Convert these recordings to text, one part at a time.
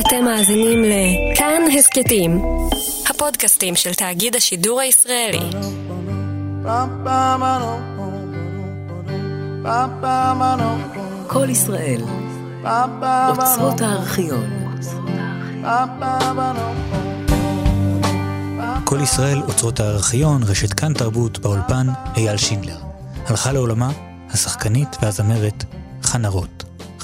אתם מאזינים לכאן הסכתים, הפודקאסטים של תאגיד השידור הישראלי. כל ישראל, אוצרות הארכיון. כל ישראל, אוצרות הארכיון, רשת כאן תרבות, באולפן אייל שינדלר. הלכה לעולמה השחקנית והזמרת חנה רוט.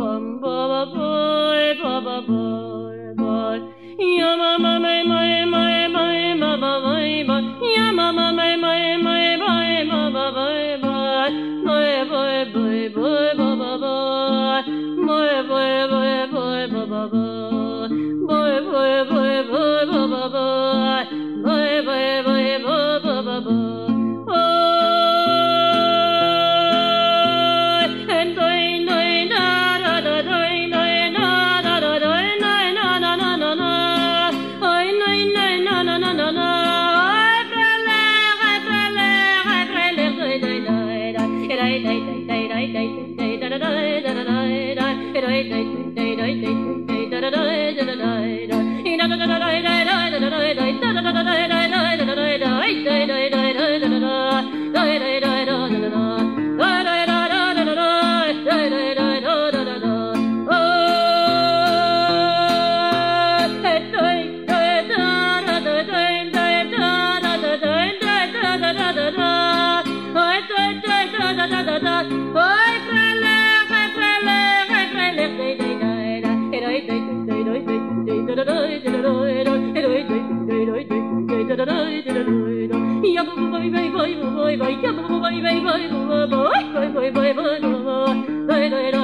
bum ba ba boy ba ba boy boy yama ma ma ma ma ma ma ba ba ba. yama ma ma ma ma mai ma ba ba ba. boy ba ba ba ba ba ba boy boy ba ba ba ba ba ba ba. boy ba ba ba ba ba ba ba. boy boy boy boy boy boy boy boy boy boy boy boy boy boy boy boy boy boy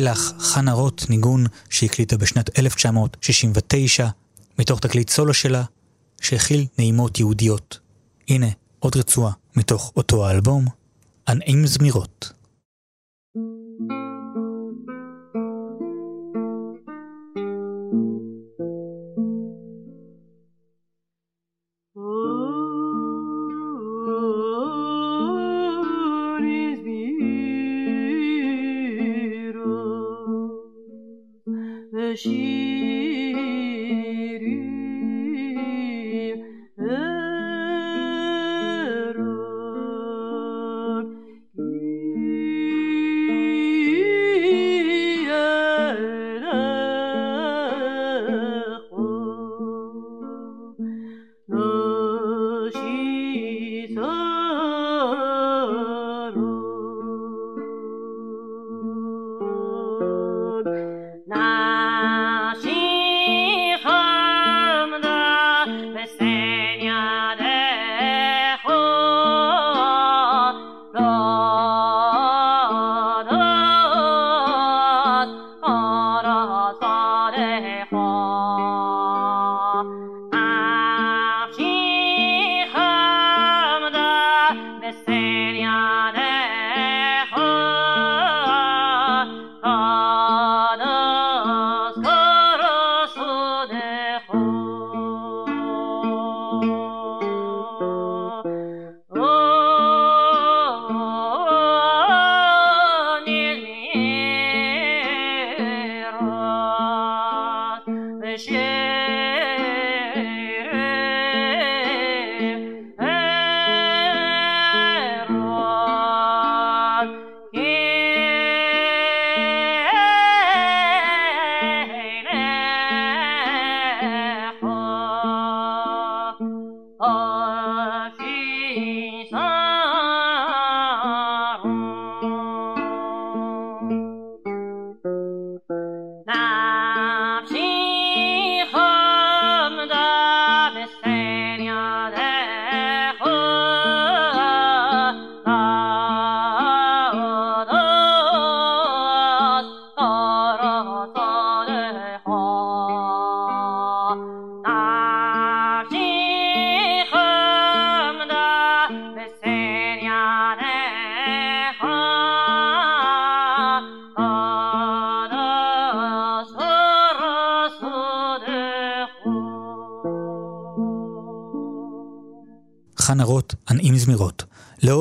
לך חנה רוט, ניגון שהקליטה בשנת 1969, מתוך תקליט סולו שלה, שהכיל נעימות יהודיות. הנה, עוד רצועה מתוך אותו האלבום, ענעים זמירות. she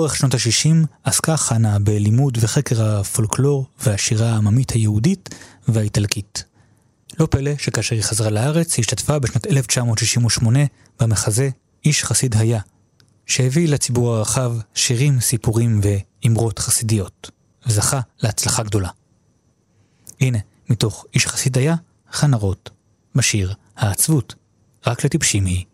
לאורך שנות ה-60 עסקה חנה בלימוד וחקר הפולקלור והשירה העממית היהודית והאיטלקית. לא פלא שכאשר היא חזרה לארץ, היא השתתפה בשנת 1968 במחזה "איש חסיד היה", שהביא לציבור הרחב שירים, סיפורים ואמרות חסידיות, וזכה להצלחה גדולה. הנה, מתוך איש חסיד היה, חנה רוט, בשיר "העצבות, רק לטיפשים היא".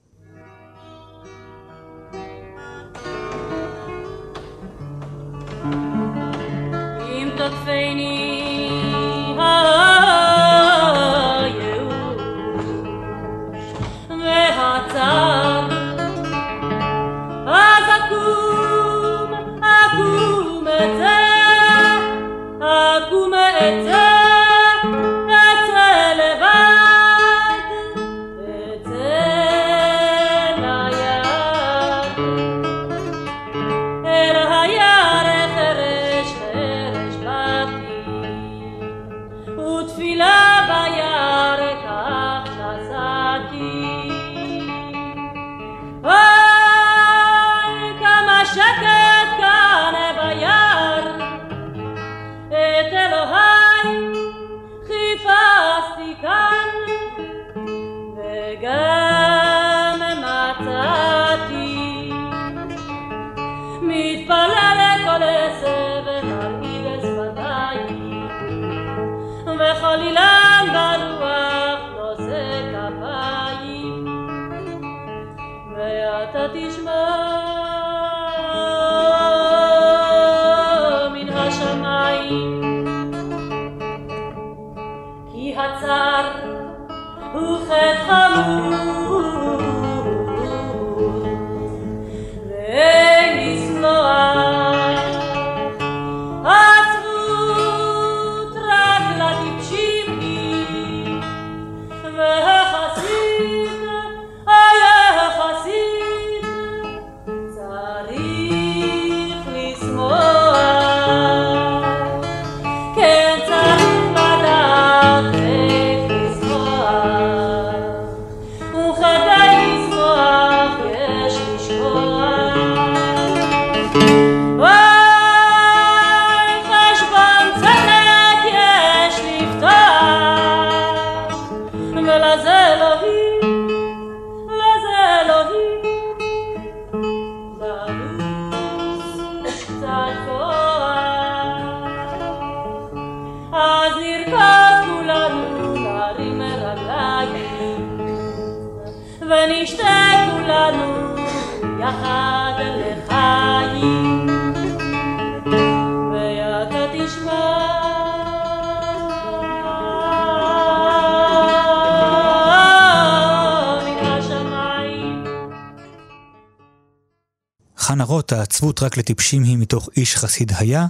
חנרות העצבות רק לטיפשים היא מתוך איש חסיד היה,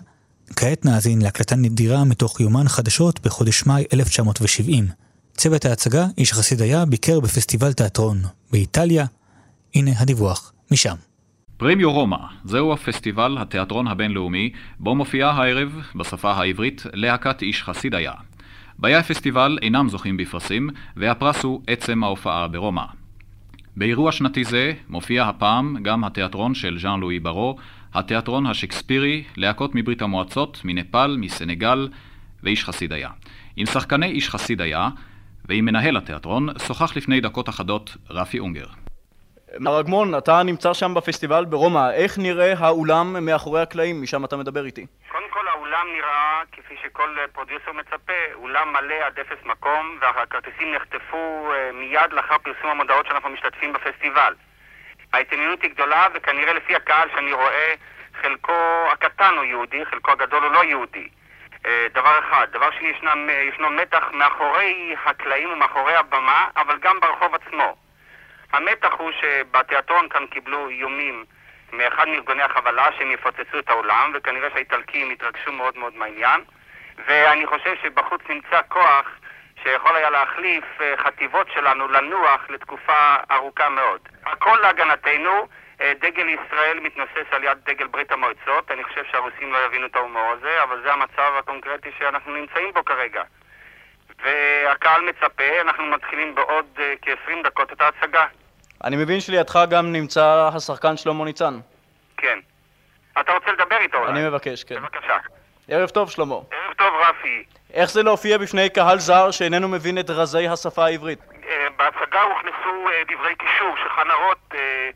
כעת נאזין להקלטה נדירה מתוך יומן חדשות בחודש מאי 1970. צוות ההצגה, איש חסיד היה, ביקר בפסטיבל תיאטרון באיטליה. הנה הדיווח משם. פרמיו רומא, זהו הפסטיבל התיאטרון הבינלאומי, בו מופיעה הערב, בשפה העברית, להקת איש חסיד היה. באי הפסטיבל אינם זוכים בפרסים, והפרס הוא עצם ההופעה ברומא. באירוע שנתי זה מופיע הפעם גם התיאטרון של ז'אן לואי ברו, התיאטרון השקספירי, להקות מברית המועצות, מנפאל, מסנגל ואיש חסיד היה. עם שחקני איש חסיד היה ועם מנהל התיאטרון שוחח לפני דקות אחדות רפי אונגר. מר אגמון, אתה נמצא שם בפסטיבל ברומא, איך נראה האולם מאחורי הקלעים, משם אתה מדבר איתי? קודם האולם נראה כפי שכל פרודיוסר מצפה, אולם מלא עד אפס מקום והכרטיסים נחטפו אה, מיד לאחר פרסום המודעות שאנחנו משתתפים בפסטיבל. ההתעניינות היא גדולה וכנראה לפי הקהל שאני רואה חלקו הקטן הוא יהודי, חלקו הגדול הוא לא יהודי. אה, דבר אחד. דבר שני, ישנם, ישנו מתח מאחורי הקלעים ומאחורי הבמה, אבל גם ברחוב עצמו. המתח הוא שבתיאטרון כאן קיבלו איומים מאחד מארגוני החבלה שהם יפוצצו את האולם, וכנראה שהאיטלקים התרגשו מאוד מאוד מהעניין. ואני חושב שבחוץ נמצא כוח שיכול היה להחליף אה, חטיבות שלנו לנוח לתקופה ארוכה מאוד. הכל להגנתנו, אה, דגל ישראל מתנוסס על יד דגל ברית המועצות, אני חושב שהרוסים לא יבינו את ההומור הזה, אבל זה המצב הקונקרטי שאנחנו נמצאים בו כרגע. והקהל מצפה, אנחנו מתחילים בעוד uh, כ-20 דקות את ההצגה. אני מבין שלידך גם נמצא השחקן שלמה ניצן. כן. אתה רוצה לדבר איתו אולי? אני מבקש, כן. בבקשה. ערב טוב, שלמה. ערב טוב, רפי. איך זה להופיע בפני קהל זר שאיננו מבין את רזי השפה העברית? אה, בהצגה הוכנסו אה, דברי קישור שחנה רוט אה,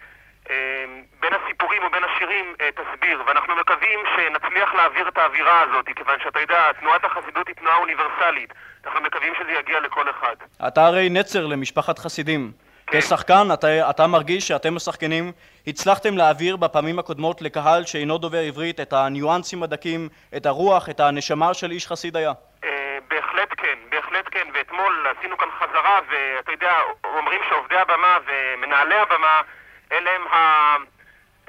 אה, בין הסיפורים ובין השירים תסביר, ואנחנו מקווים שנצליח להעביר את האווירה הזאת, כיוון שאתה יודע, תנועת החסידות היא תנועה אוניברסלית. אנחנו מקווים שזה יגיע לכל אחד. אתה הרי נצר למשפחת חסידים. כשחקן, אתה, אתה מרגיש שאתם השחקנים הצלחתם להעביר בפעמים הקודמות לקהל שאינו דובר עברית את הניואנסים הדקים, את הרוח, את הנשמה של איש חסיד היה. אה, בהחלט כן, בהחלט כן, ואתמול עשינו כאן חזרה, ואתה יודע, אומרים שעובדי הבמה ומנהלי הבמה, אלה הם, ה...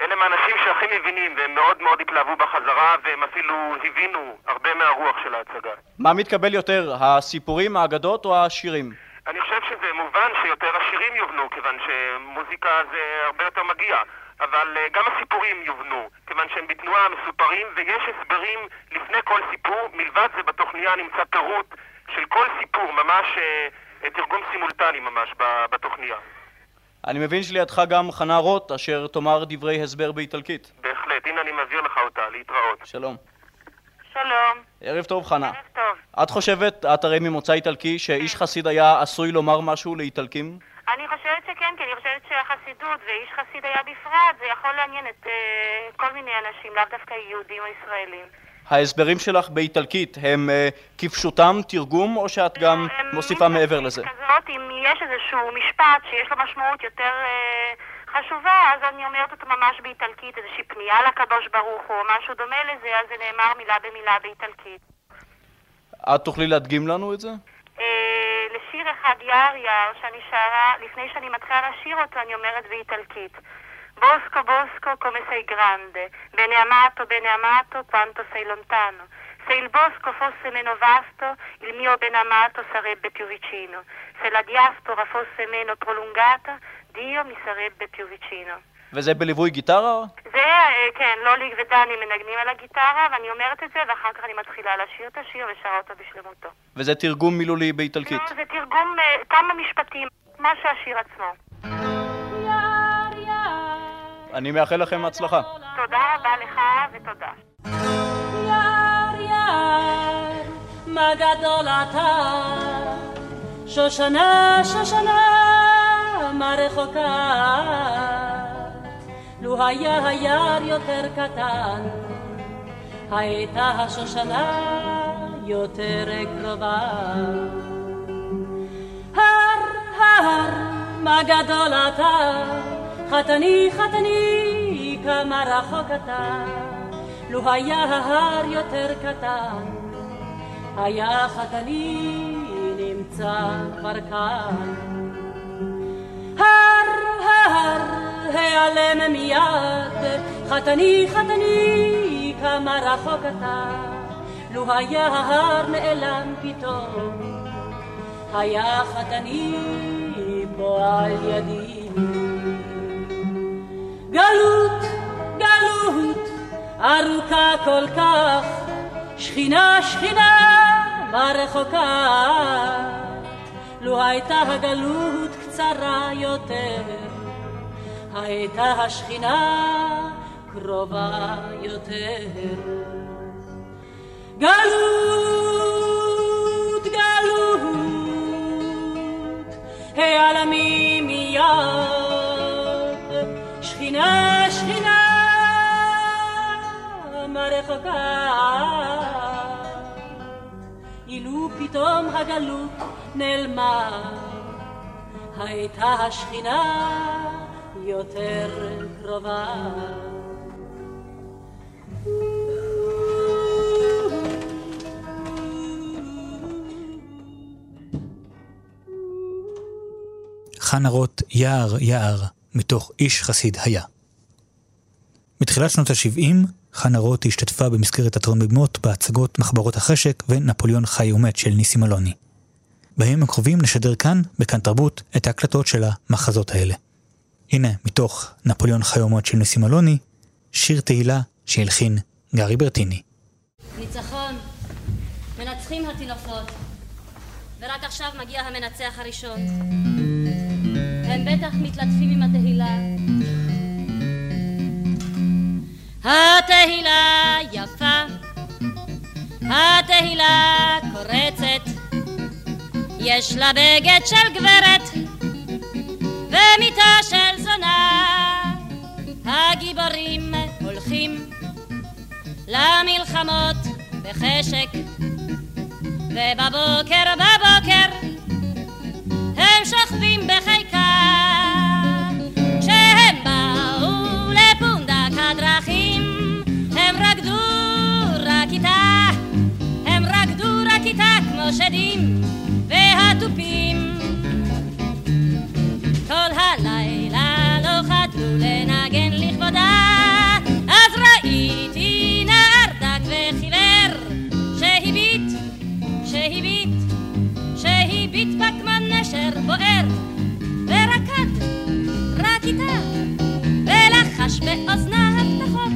אלה הם האנשים שהכי מבינים, והם מאוד מאוד התלהבו בחזרה, והם אפילו הבינו הרבה מהרוח של ההצגה. מה מתקבל יותר, הסיפורים, האגדות או השירים? מובן שיותר השירים יובנו, כיוון שמוזיקה זה הרבה יותר מגיע. אבל uh, גם הסיפורים יובנו, כיוון שהם בתנועה מסופרים, ויש הסברים לפני כל סיפור. מלבד זה בתוכניה נמצא פירוט של כל סיפור, ממש uh, תרגום סימולטני ממש בתוכניה. אני מבין שלידך גם חנה רוט, אשר תאמר דברי הסבר באיטלקית. בהחלט, הנה אני מעביר לך אותה, להתראות. שלום. שלום. ערב טוב, חנה. ערב טוב. את חושבת, את הרי ממוצא איטלקי, שאיש חסיד היה עשוי לומר משהו לאיטלקים? אני חושבת שכן, כי אני חושבת שהחסידות, ואיש חסיד היה בפרט, זה יכול לעניין את uh, כל מיני אנשים, לאו דווקא יהודים או ישראלים. ההסברים שלך באיטלקית הם uh, כפשוטם תרגום, או שאת גם הם מוסיפה מעבר לזה? כזאת, אם יש איזשהו משפט שיש לו משמעות יותר uh, חשובה, אז אני אומרת אותו ממש באיטלקית, איזושהי פנייה לקדוש ברוך הוא, או משהו דומה לזה, אז זה נאמר מילה במילה באיטלקית. את תוכלי להדגים לנו את זה? אה, לשיר אחד יער יער שאני שרה, לפני שאני מתחילה לשיר אותו, אני אומרת באיטלקית. בוסקו בוסקו come sei grande, bene amato, bene amato, quanto sei lontano. Se il bosco fosse meno vasto, il mio ben amato sarebbe più vicino. Se la diaspora fosse meno prolungata, Dio mi sarebbe più vicino. וזה בליווי גיטרה? זה, אה, כן, לולי ודני מנגנים על הגיטרה, ואני אומרת את זה, ואחר כך אני מתחילה לשיר את השיר ושרה אותו בשלמותו. וזה תרגום מילולי באיטלקית? לא, זה תרגום אה, כמה משפטים, מה שהשיר עצמו. אני מאחל לכם הצלחה. תודה רבה לך ותודה. מה גדול אתה, שושנה, שושנה, מה רחוקה. לו היה היער יותר קטן, הייתה השושנה יותר קרובה. הר, הר, מה גדול אתה, חתני, חתני, כמה רחוק אתה. לו היה ההר יותר קטן, היה חתני נמצא כבר כאן. הר, הר, העלם מיד, חתני, חתני, כמה רחוק אתה. לו היה ההר נעלם פתאום, היה חתני פה על ידי. גלות, גלות, ארוכה כל כך, שכינה, שכינה, מה רחוקה. לו הייתה הגלות קצרה יותר, הייתה השכינה קרובה יותר. גלות, גלות, העלמי מיד, שכינה, שכינה, מה רחוקה. אילו פתאום הגלות נעלמה, הייתה השכינה יותר קרובה. חנה רוט יער יער מתוך איש חסיד היה. בתחילת שנות ה-70 חנה רוט השתתפה במסגרת תיאטרון בדמות בהצגות מחברות החשק ונפוליאון חי ומת של ניסים אלוני. בימים הקרובים נשדר כאן, בכאן תרבות, את ההקלטות של המחזות האלה. הנה, מתוך נפוליאון חי ומת של ניסים אלוני, שיר תהילה שהלחין גרי ברטיני. ניצחון, מנצחים הטינופות, ורק עכשיו מגיע המנצח הראשון. הם בטח מתלטפים עם התהילה. התהילה יפה, התהילה קורצת, יש לה בגד של גברת ומיטה של זונה. הגיבורים הולכים למלחמות בחשק, ובבוקר בבוקר הם שוכבים בחיקה. כשהם באו לפונדק הדרכים, הם רקדו רק איתה, הם רקדו רק איתה כמו שדים והתופים. כל הלילה לא חדלו לנגן לכבודה, אז ראיתי נער דק וחיוור שהביט, שהביט, שהביט בקמן נשר בוער ורקד רק איתה ולחש באוזנה הבטחות.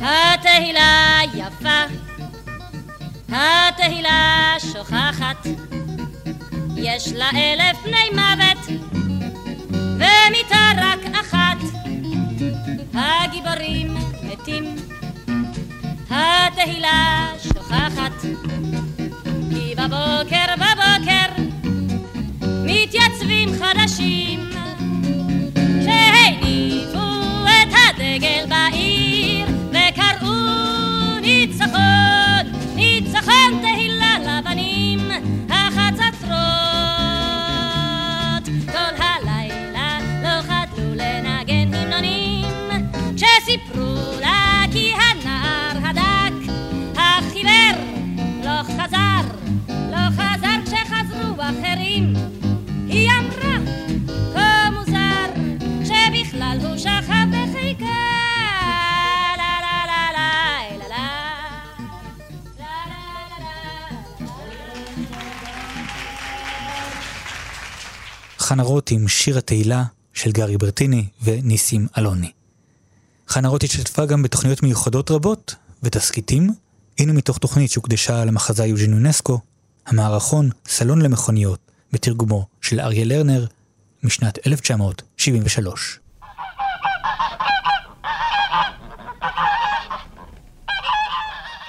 התהילה יפה, התהילה שוכחת, יש לה אלף פני מוות, ומיטה רק אחת. הגיבורים מתים, התהילה שוכחת, כי בבוקר בבוקר מתייצבים חדשים, שהניפו את הדגל בעיר, וקראו ניצחון חנה רוט עם שיר התהילה של גרי ברטיני וניסים אלוני. חנה רוט השתתפה גם בתוכניות מיוחדות רבות ותסכיתים. הנה מתוך תוכנית שהוקדשה למחזאי יוג'ין יונסקו, המערכון סלון למכוניות, בתרגומו של אריה לרנר, משנת 1973.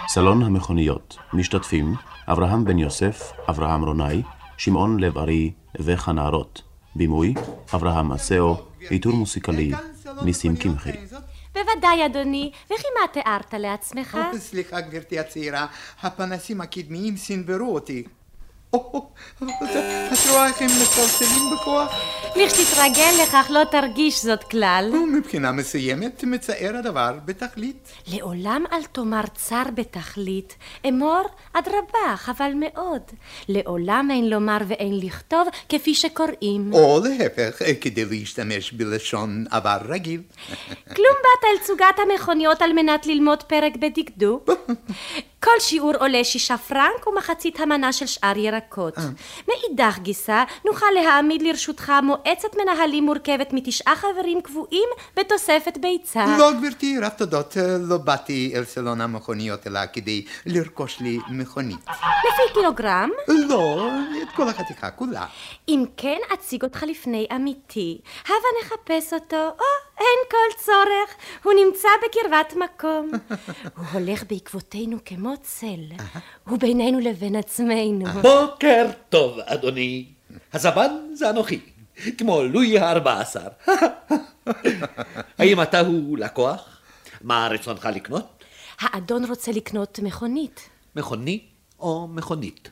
סלון המכוניות, משתתפים אברהם בן יוסף, אברהם רונאי, שמעון לב ארי וחנה רוט. בימוי אברהם אסאו, עיטור מוסיקלי ניסים קמחי. בוודאי, אדוני. וכי מה תיארת לעצמך? סליחה, גברתי הצעירה, הפנסים הקדמיים סנוורו אותי. את רואה איך הם מצלצלים בכוח? לכשתתרגל לכך לא תרגיש זאת כלל. מבחינה מסוימת מצער הדבר בתכלית. לעולם אל תאמר צר בתכלית. אמור, אדרבה, חבל מאוד. לעולם אין לומר ואין לכתוב כפי שקוראים. או להפך, כדי להשתמש בלשון עבר רגיל. כלום באת אל צוגת המכוניות על מנת ללמוד פרק בדקדוק? כל שיעור עולה שישה פרנק ומחצית המנה של שאר ירקות. מאידך גיסא, נוכל להעמיד לרשותך מועצת מנהלים מורכבת מתשעה חברים קבועים בתוספת ביצה. לא, גברתי, רב תודות, לא באתי אל סלון המכוניות אלא כדי לרכוש לי מכונית. לפי קילוגרם? לא, את כל החתיכה כולה. אם כן, אציג אותך לפני עמיתי. הבה נחפש אותו. או, אין כל צורך, הוא נמצא בקרבת מקום. הוא הולך בעקבותינו כמו צל. הוא בינינו לבין עצמנו. בוקר טוב, אדוני. הזבן זה אנוכי, כמו לואי הארבע עשר. האם אתה הוא לקוח? מה רצונך לקנות? האדון רוצה לקנות מכונית. מכונית או מכונית?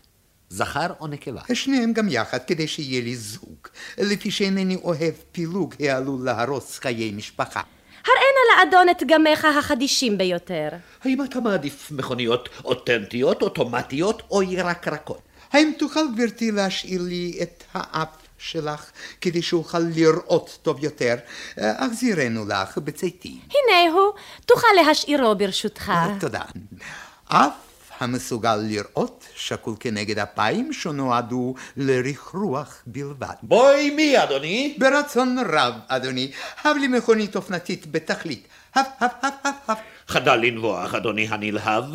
זכר או נקבה? שניהם גם יחד, כדי שיהיה לי זוג. לפי שאינני אוהב פילוג העלול להרוס חיי משפחה. הראינה לאדון את גמיך החדישים ביותר. האם אתה מעדיף מכוניות אותנטיות, אוטומטיות או ירקרקות? האם תוכל גברתי להשאיר לי את האף שלך כדי שאוכל לראות טוב יותר? אחזירנו לך בצאתי. הנה הוא, תוכל להשאירו ברשותך. תודה. אף המסוגל לראות שקול כנגד אפיים שנועדו לרכרוח בלבד. בואי מי, אדוני? ברצון רב, אדוני. הב לי מכונית אופנתית בתכלית. הב, הב, הב, הב, הב. חדל לנבוח, אדוני הנלהב.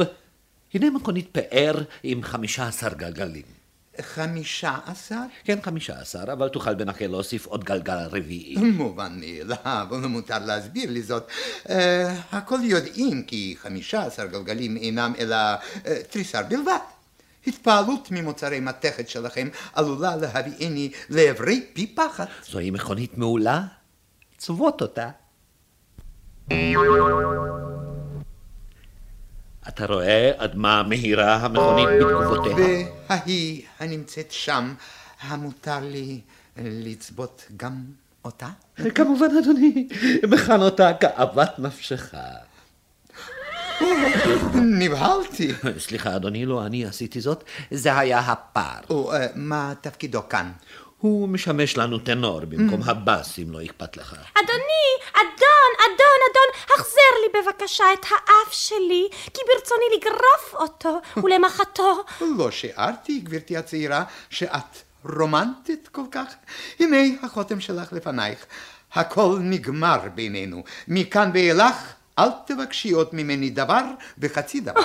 הנה מכונית פאר עם חמישה עשר גלגלים. חמישה עשר? כן, חמישה עשר, אבל תוכל בנחל להוסיף עוד גלגל רביעי. מובן מאליו, לא מותר להסביר לי זאת. Uh, הכל יודעים כי חמישה עשר גלגלים אינם אלא uh, תריסר בלבד. התפעלות ממוצרי מתכת שלכם עלולה להביאני לעברי פי פחת. זוהי מכונית מעולה, צוות אותה. אתה רואה עד מה מהירה המכונית בתגובותיה? וההיא הנמצאת שם, המותר לי לצבות גם אותה? כמובן, אדוני, מכן אותה כאוות נפשך. נבהלתי. סליחה, אדוני, לא אני עשיתי זאת, זה היה הפער. מה תפקידו כאן? הוא משמש לנו טנור במקום הבאס, אם לא אכפת לך. אדוני, אדון, אדון, אדון, החזר לי בבקשה את האף שלי, כי ברצוני לגרוף אותו ולמחתו. לא שיערתי, גברתי הצעירה, שאת רומנטית כל כך. הנה החותם שלך לפנייך. הכל נגמר בינינו. מכאן ואילך אל תבקשי עוד ממני דבר וחצי דבר.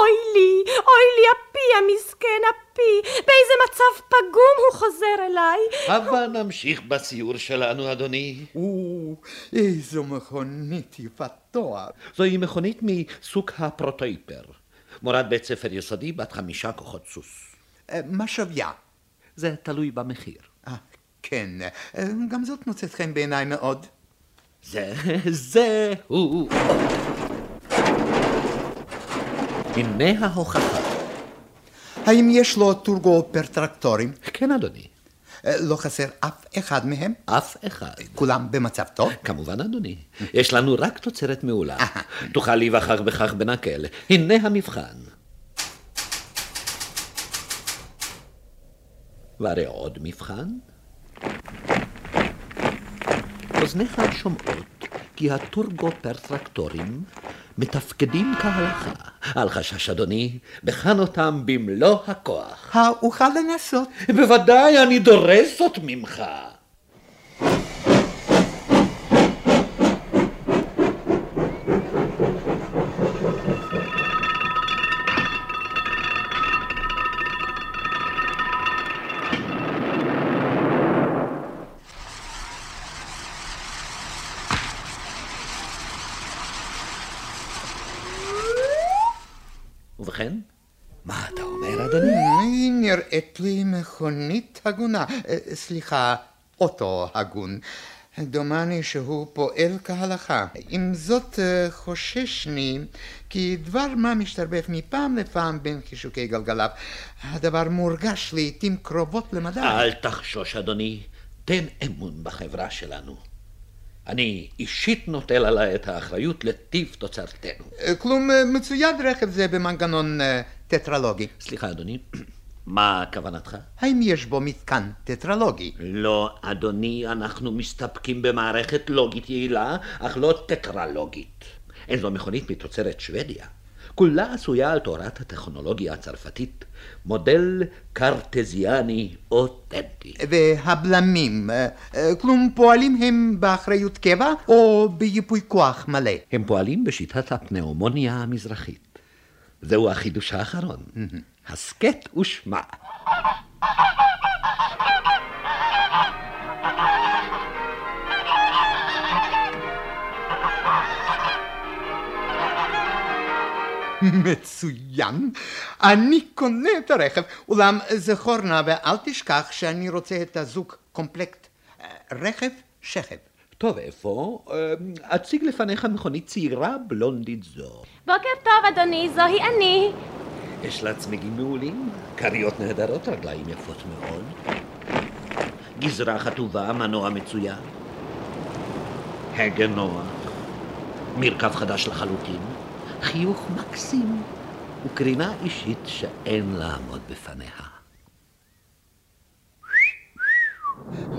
אוי לי, אוי לי, הפי המסכן, הפי, באיזה מצב פגום הוא חוזר אליי. הבה נמשיך בסיור שלנו, אדוני. או, איזו מכונית יפת תואר. זוהי מכונית מסוג הפרוטויפר. מורת בית ספר יסודי בת חמישה כוחות סוס. מה שוויה? זה תלוי במחיר. כן, גם זאת מוצאת חן בעיניי מאוד. זה, זה הוא. הנה ההוכחה. האם יש לו טורגו פר טרקטורים? כן, אדוני. לא חסר אף אחד מהם? אף אחד. כולם במצב טוב? כמובן, אדוני. יש לנו רק תוצרת מעולה. תוכל להיווכח בכך בנקל. הנה המבחן. והרי עוד מבחן. אוזניך שומעות כי הטורגו פרטרקטורים מתפקדים כהלכה. אל חשש, אדוני, בחן אותם במלוא הכוח. האוכל לנסות. בוודאי, אני דורס זאת ממך. ובכן, מה אתה אומר, אדוני? היא נראית לי מכונית הגונה. סליחה, אוטו הגון. דומני שהוא פועל כהלכה. עם זאת חוששני כי דבר מה משתרבב מפעם לפעם בין חישוקי גלגליו. הדבר מורגש לעתים קרובות למדי. אל תחשוש, אדוני. תן אמון בחברה שלנו. אני אישית נוטל עליי את האחריות לטיב תוצרתנו. כלום מצויד רכב זה במנגנון טטרלוגי. סליחה, אדוני, מה כוונתך? האם יש בו מתקן טטרלוגי? לא, אדוני, אנחנו מסתפקים במערכת לוגית יעילה, אך לא טטרלוגית. אין זו מכונית מתוצרת שוודיה. כולה עשויה על תורת הטכנולוגיה הצרפתית, מודל קרטזיאני אותנטי. והבלמים, כלום פועלים הם באחריות קבע או ביפוי כוח מלא? הם פועלים בשיטת הפנאומוניה המזרחית. זהו החידוש האחרון. הסכת ושמע. מצוין. אני קונה את הרכב, אולם זכור נא ואל תשכח שאני רוצה את הזוג קומפלקט רכב שכב. טוב, איפה? אציג לפניך מכונית צעירה בלונדית זו. בוקר טוב, אדוני, זוהי אני. יש לה צמיגים מעולים, כריות נהדרות, רגליים יפות מאוד. גזרה חטובה, מנוע מצוין. הגה נוח, מרכב חדש לחלוטין, חיוך מקסים וקרינה אישית שאין לעמוד בפניה.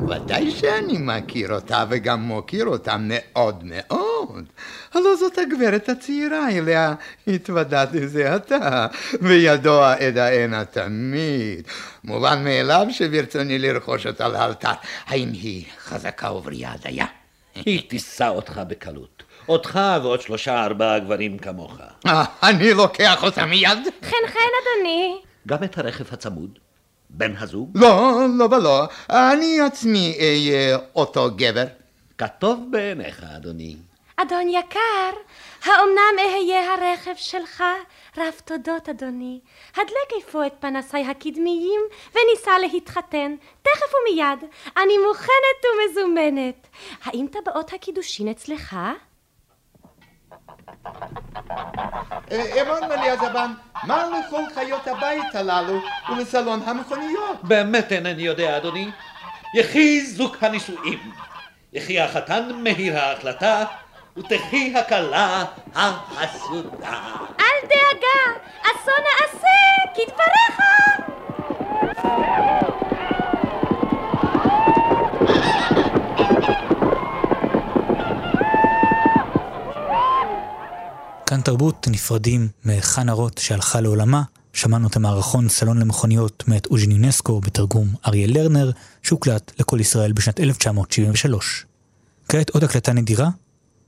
ודאי שאני מכיר אותה וגם מוקיר אותה מאוד מאוד. הלא זאת הגברת הצעירה אליה התוודעתי זה עתה, וידוע אדע הנה תמיד. מובן מאליו שברצוני לרכוש אותה לאלתר. האם היא חזקה ובריאה דייה? היא תישא אותך בקלות. אותך ועוד שלושה ארבעה גברים כמוך. אני לוקח אותה מיד. חן חן, אדוני. גם את הרכב הצמוד, בן הזוג? לא, לא ולא, אני עצמי אהיה אותו גבר. כטוב בעיניך, אדוני. אדון יקר, האומנם אהיה הרכב שלך? רב תודות, אדוני. הדלק אפוא את פנסיי הקדמיים וניסה להתחתן. תכף ומיד. אני מוכנת ומזומנת. האם טבעות הקידושין אצלך? אמון מלי הזבן, מה לכל חיות הבית הללו ולסלון המכוניות? באמת אינני יודע, אדוני. יחי זוג הנישואים. יחי החתן מהיר ההחלטה, ותחי הכלה החסודה. אל דאגה, אסון נעשה, כדבריך! כאן תרבות נפרדים מחנה רוט שהלכה לעולמה. שמענו את המערכון סלון למכוניות מאת אוז'ין יונסקו בתרגום אריה לרנר, שהוקלט לכל ישראל בשנת 1973. כעת עוד הקלטה נדירה,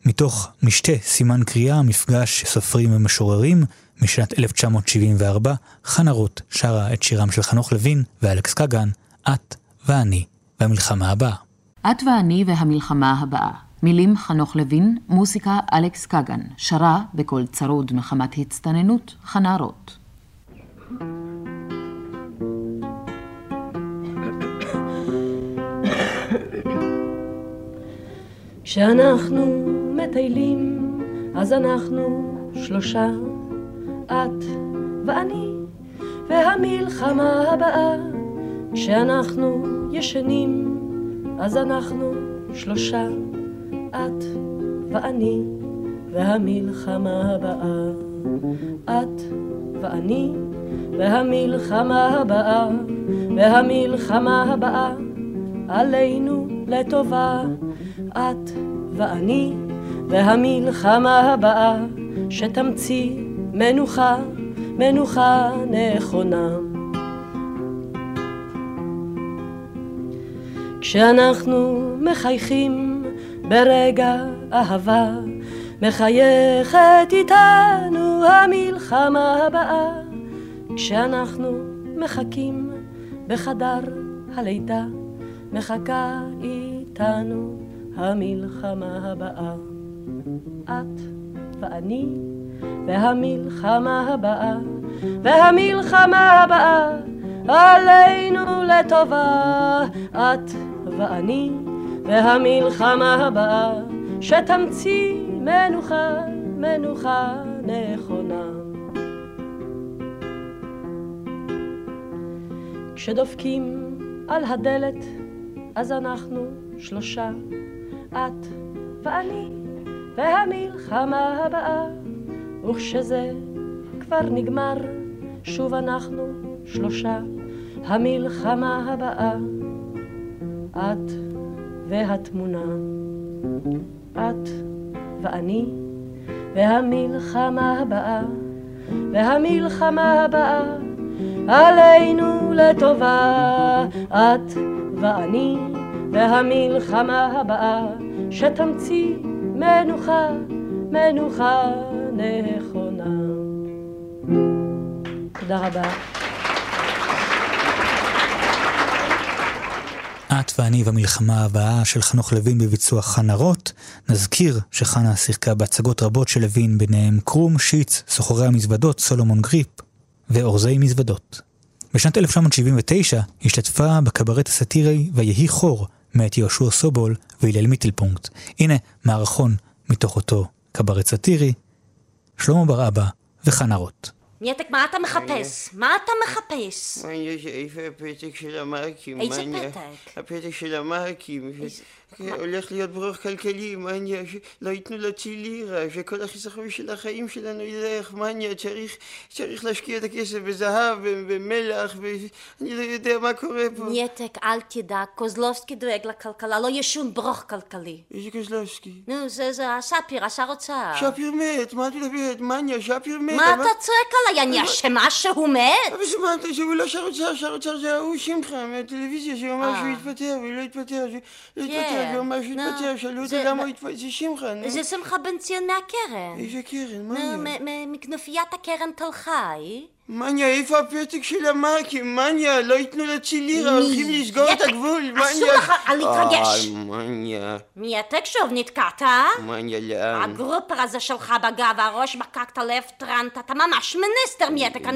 מתוך משתה סימן קריאה, מפגש סופרים ומשוררים, משנת 1974, חנה רוט שרה את שירם של חנוך לוין ואלכס קגן, את ואני והמלחמה הבאה. את ואני והמלחמה הבאה. מילים חנוך לוין, מוסיקה אלכס קגן, שרה בקול צרוד מחמת הצטננות, חנה רוט. כשאנחנו מטיילים, אז אנחנו שלושה, את ואני, והמלחמה הבאה. כשאנחנו ישנים, אז אנחנו שלושה, את ואני, והמלחמה הבאה. את ואני, והמלחמה הבאה, והמלחמה הבאה, עלינו לטובה. את ואני, והמלחמה הבאה, שתמציא מנוחה, מנוחה נכונה. כשאנחנו מחייכים ברגע אהבה, מחייכת איתנו המלחמה הבאה. כשאנחנו מחכים בחדר הלידה, מחכה איתנו המלחמה הבאה. את ואני והמלחמה הבאה, והמלחמה הבאה עלינו לטובה. את ואני והמלחמה הבאה שתמציא מנוחה, מנוחה נכונה. כשדופקים על הדלת אז אנחנו שלושה, את ואני והמלחמה הבאה, וכשזה כבר נגמר, שוב אנחנו שלושה, המלחמה הבאה, את והתמונה, את ואני והמלחמה הבאה, והמלחמה הבאה עלינו לטובה, את ואני והמלחמה הבאה שתמציא מנוחה, מנוחה נכונה. תודה רבה. את ואני והמלחמה הבאה של חנוך לוין בביצוע חנה רוט. נזכיר שחנה שיחקה בהצגות רבות של לוין, ביניהם קרום, שיץ, סוחרי המזוודות, סולומון גריפ ואורזי מזוודות. בשנת 1979 השתתפה בקברט הסאטירי "ויהי חור" מאת יהושע סובול והלל מיטלפונקט. הנה מערכון מתוך אותו קברט סאטירי, שלמה בר אבא וחנה רוט. ניאטק, מה אתה מחפש? מה אתה מחפש? מה יש איפה הפתק של המרקים? איזה פתק? הפתק של המרקים. כן, הולך להיות ברוך כלכלי, אני... לא ייתנו להוציא לירה, שכל החיסכון של החיים שלנו ילך, אני... צריך, צריך להשקיע את הכסף בזהב, במלח, ו... אני לא יודע מה קורה פה. ניאטק, אל תדאג, קוזלובסקי דואג לכלכלה, לא יהיה שום ברוך כלכלי. איזה קוזלובסקי? נו, זה זה השפיר, השר אוצר. שפיר מת, מה את מדברת? מה אני... שפיר מת. מה אתה צועק עליי? אני אשמה שהוא מת? אבל שמעת שהוא לא שר אוצר, שר אוצר זה ההוא שמחה מהטלוויזיה שאמר אה. שהוא יתפטר והוא לא שהוא לא כן, אמר שהוא נו, יתפטר, שאלו אותו זה- למה הוא יתפטר, זה שמחה, נו. זה שמחה בן ציון מהקרן. איזה קרן, מה מ- מכנופיית הקרן תל חי. מניה, איפה הפתק של המרקים? מניה, לא ייתנו להציל לירה, הולכים לסגור את הגבול, מניה. אסור לך להתרגש. אה, מניה. מייתק שוב נתקעת? מניה, לאן? הגרופר הזה שלך בגב, הראש מקקת לב טרנט, אתה ממש מיניסטר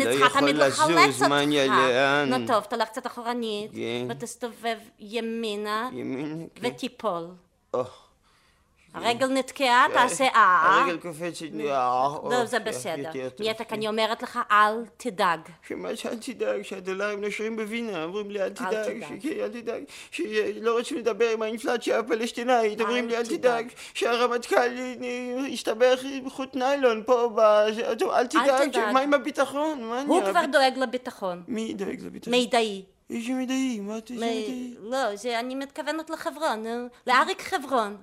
לא צריכה יכול תמיד לחלץ לזוז, אותך. מניה, לאן? נו טוב, תלך קצת אחורנית, כן. ותסתובב ימינה, כן. ותיפול. הרגל נתקעה, תעשה אה. הרגל קופצת, אה, לא, זה אוקיי, בסדר. יותר טוב. מייתק, אני אומרת לך, אל תדאג. שמה שאל תדאג, שהדולרים נושרים בווינה, אומרים לי אל תדאג, אל תדאג, שלא רוצים לדבר עם האינפלציה הפלסטינאית, אומרים לי אל תדאג, שהרמטכ"ל הסתבך עם חוט ניילון פה, אל תדאג. מה עם הביטחון? הוא כבר דואג לביטחון. מי דואג לביטחון? מידעי. איזה מידעי? מה את איזה מידעי? לא, זה אני מתכוונת לחברון, נו. לאריק חברון.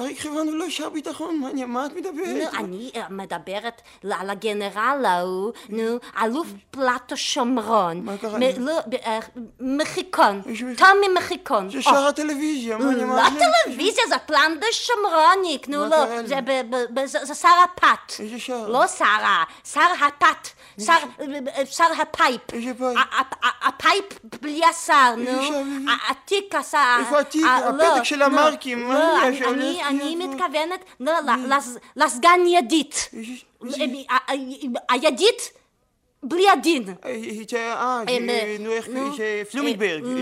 אריק חברון הוא לא שר ביטחון, מה אני- את מדברת? נו, אני אה, מדברת על הגנרל ההוא, נו, אלוף פלטו שומרון. מה קרה? לא, אה, מחיקון. טומי מחיקון. זה. שר הטלוויזיה, מה אני- לא מה אני- טלוויזיה, זה פלנדש שמרוניק, נו לא, זה לי? ב- ב- ב- זה זה שרה פת. איזה שר? לא שרה, שר הפת, שר שר הפייפ. איזה פייפ? הפייפ בלי השר, נו. איזה שר? התיק עשה... איפה התיק? ה- הפתק לא, של לא, המרקים, לא, אני- אני-? מתכוונת לסגן ידית. ה- ה- הידית בלי הדין. אה, אה, נו, איך, אה,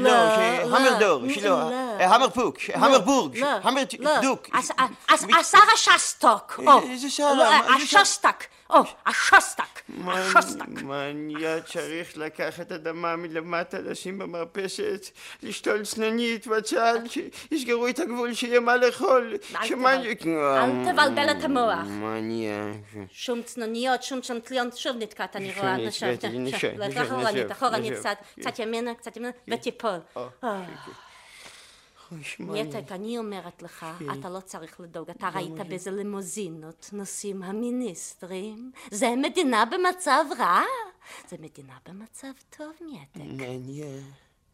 לא, לא, שהמרדור, לא, שלא, לא. אה, המרפוק, המרבורג, לא, לא. המרדוק. הס- הס- השרה שסטוק. או. איזה שרה? לא, או, השוסטק. השוסטק. מניה צריך לקחת אדמה מלמטה, לשים במרפסת, לשתול צנונית בצד, שיסגרו את הגבול, שיהיה מה לאכול. אל תבלבל את המוח. מניה. שום צנוניות, שום צ'נטליון, שוב נתקעת, אני רואה. נשב, נשב, נשב, אחורנית. קצת, קצת ימינה, קצת ימינה, ותיפול. אה. ניתק, אני אומרת לך. אתה לא צריך לדאוג, אתה ראית באיזה לימוזינות נוסעים המיניסטרים? זה מדינה במצב רע? זה מדינה במצב טוב, מיתק. מניה.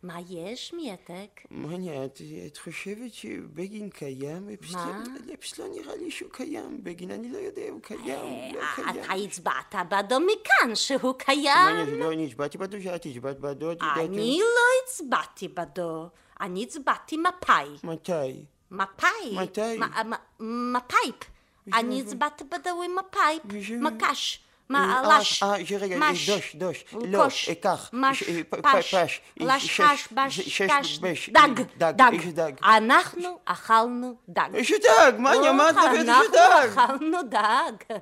מה יש, מיתק? מניה, את, את חושבת שבגין קיים? מה? לא- אפס לא נראה לי שהוא קיים. בגין, אני לא יודע, הוא קיים, לא קיים. אתה הצבעת בעדו מכאן שהוא קיים. מניה, זה לא אני הצבעתי בעדו, שאת הצבעת בעדו, את יודעת... אני לא הצבעתי בעדו, אני הצבעתי מפאי. מתי? מפאי. מתי? מ- מפייפ. אני הצבעתי עם מפייפ. מקש. אה, לש. אה, רגע, מש. דוש. לא. אה, כך. מש. אה, פש. לש, פש, בש, קש. דג. דג. אנחנו אכלנו דג. איזה דג? מה את מדברת? איזה דג? אנחנו אכלנו דג.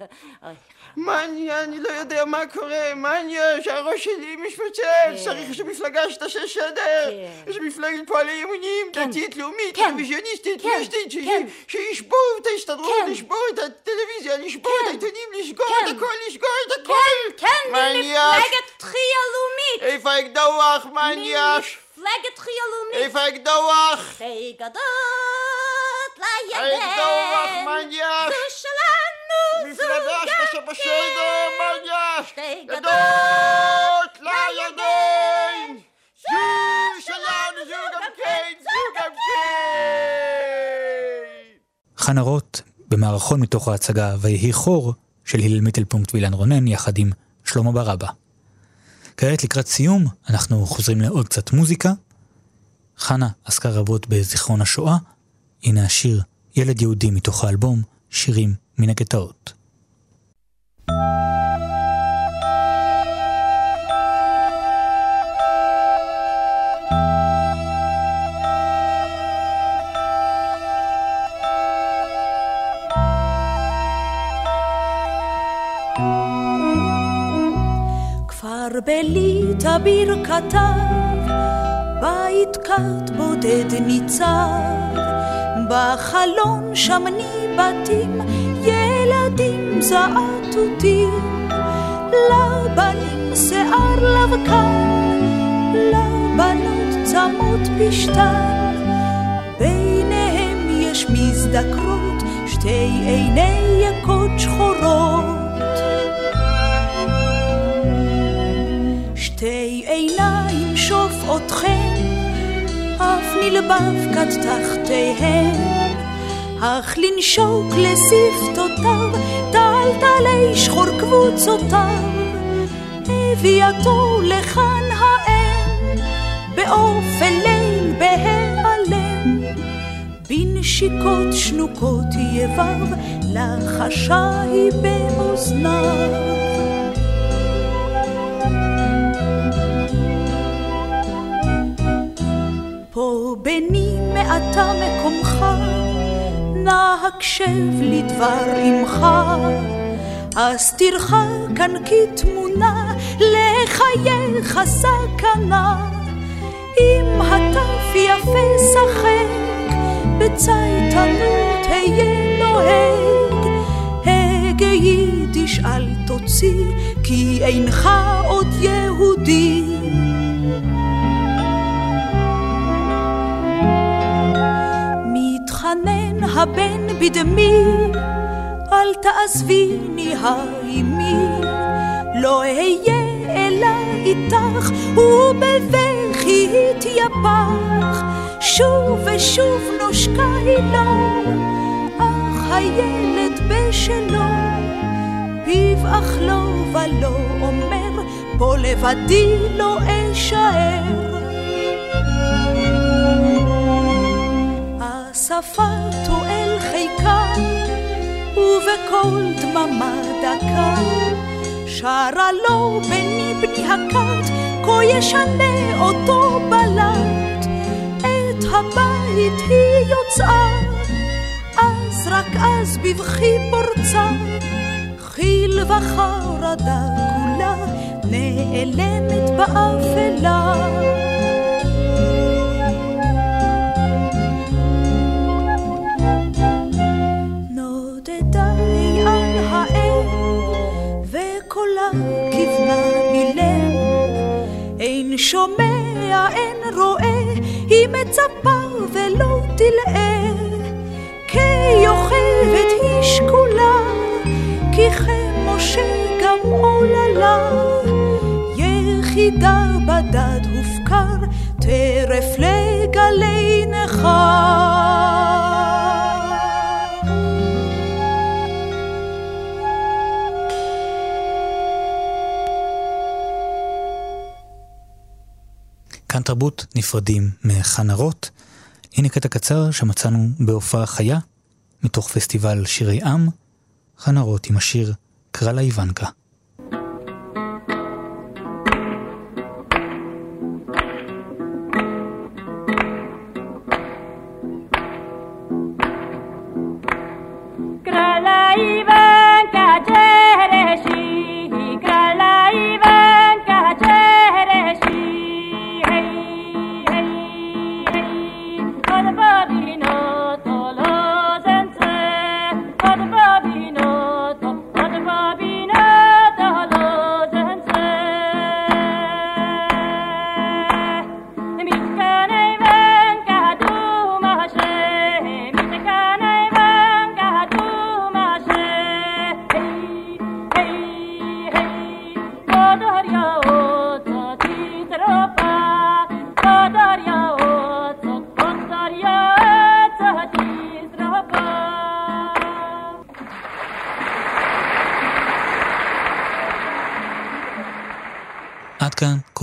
מניה, אני לא יודע מה קורה, מניה, שהראש שלי משפוצץ, צריך איזו מפלגה שתעשה סדר, איזו מפלגת פועלי ימונים, דתית, לאומית, רוויזיוניסטית, מיסטית, שישבור את ההסתדרות, לשבור את הטלוויזיה, לשבור את העיתונים, לסגור את הכל, לסגור את הכל! כן, כן, ממפלגת תחייה לאומית. איפה האקדוח, מניה? מפלגת תחייה לאומית. איפה האקדוח? שתי גדות לידיים. האקדוח, מניה? זו שלנו, מפלגה בסדר, מניה? שתי גדות לידיים! זו שלנו, זו גם כן, זו גם כן! חנה רוט, במערכון מתוך ההצגה "ויהי חור" של הלל מיטלפונקט ואילן רונן, יחד עם שלמה ברבא. כעת לקראת סיום, אנחנו חוזרים לעוד קצת מוזיקה. חנה עסקה רבות בזיכרון השואה, הנה השיר "ילד יהודי" מתוך האלבום "שירים מן הגטאות". בליטא ברכתיו, בית קט בודד ניצב, בחלון שם ניבטים ילדים זעתותים, לבנים שיער לבקן, לבנות צמות פשתן, ביניהם יש מזדקרות, שתי עיני יקות שחורות. שתי עיניים שופעותכם, אף נלבב כד תחתיהם, אך לנשוק לשפתותיו, טלטלי שחור קבוצותיו, הביאתו לכאן האם, באופן ליל בהיעלם. בנשיקות שנוקות יבב, לחשה היא באוזניו. פה בני מעתה מקומך, נא הקשב לדבר עמך. אסתירך כאן כתמונה לחייך סכנה. אם הטף יפה שחק, בצייתנות היה נוהג. הגה יידיש אל תוציא, כי אינך עוד יהודי. הבן בדמי, אל תעזביני האימי, לא אהיה אלא איתך, ובבכי התייפח, שוב ושוב נושקה היא לו, אך הילד בשלו, פיו אך לא ולא אומר, פה לבדי לא אשאר. שפתו חיקה, ובקול דממה דקה, שרה לו בני בני הכת, כה ישנה אותו בלט. את הבית היא יוצאה, אז רק אז בבכי פורצה, חיל וחרדה כולה נעלמת באפלה. שומע, אין רואה, היא מצפה ולא תלאה, כיוכבת היא שקולה, כי כמשה גם עוללה, יחידה בדד הופקר, טרף לגלי נכר. כאן תרבות נפרדים מחנה רוט. הנה קטע קצר שמצאנו בהופעה חיה, מתוך פסטיבל שירי עם, חנה רוט עם השיר "קרא לה איוונקה".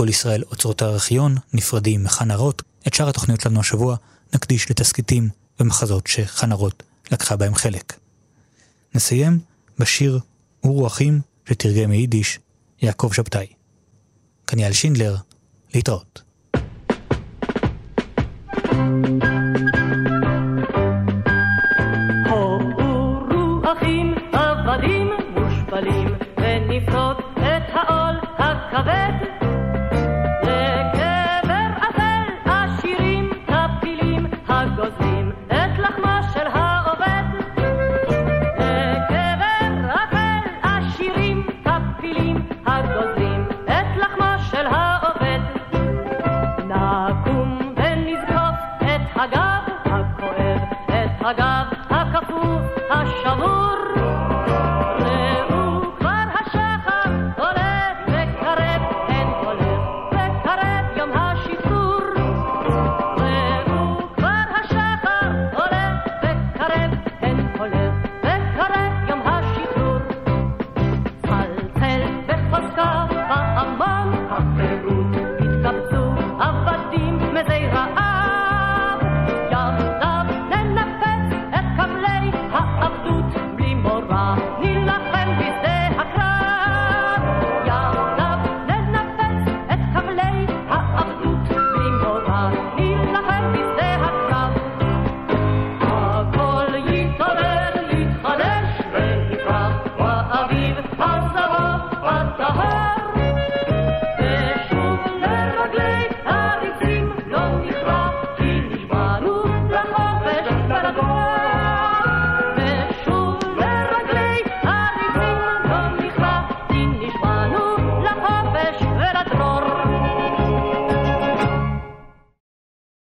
כל ישראל אוצרות הארכיון, נפרדים מחנה רוט. את שאר התוכניות לנו השבוע נקדיש לתסכיתים ומחזות שחנה רוט לקחה בהם חלק. נסיים בשיר ורוחים שתרגם מיידיש יעקב שבתאי. קניאל שינדלר, להתראות. רוחים Bhagavan.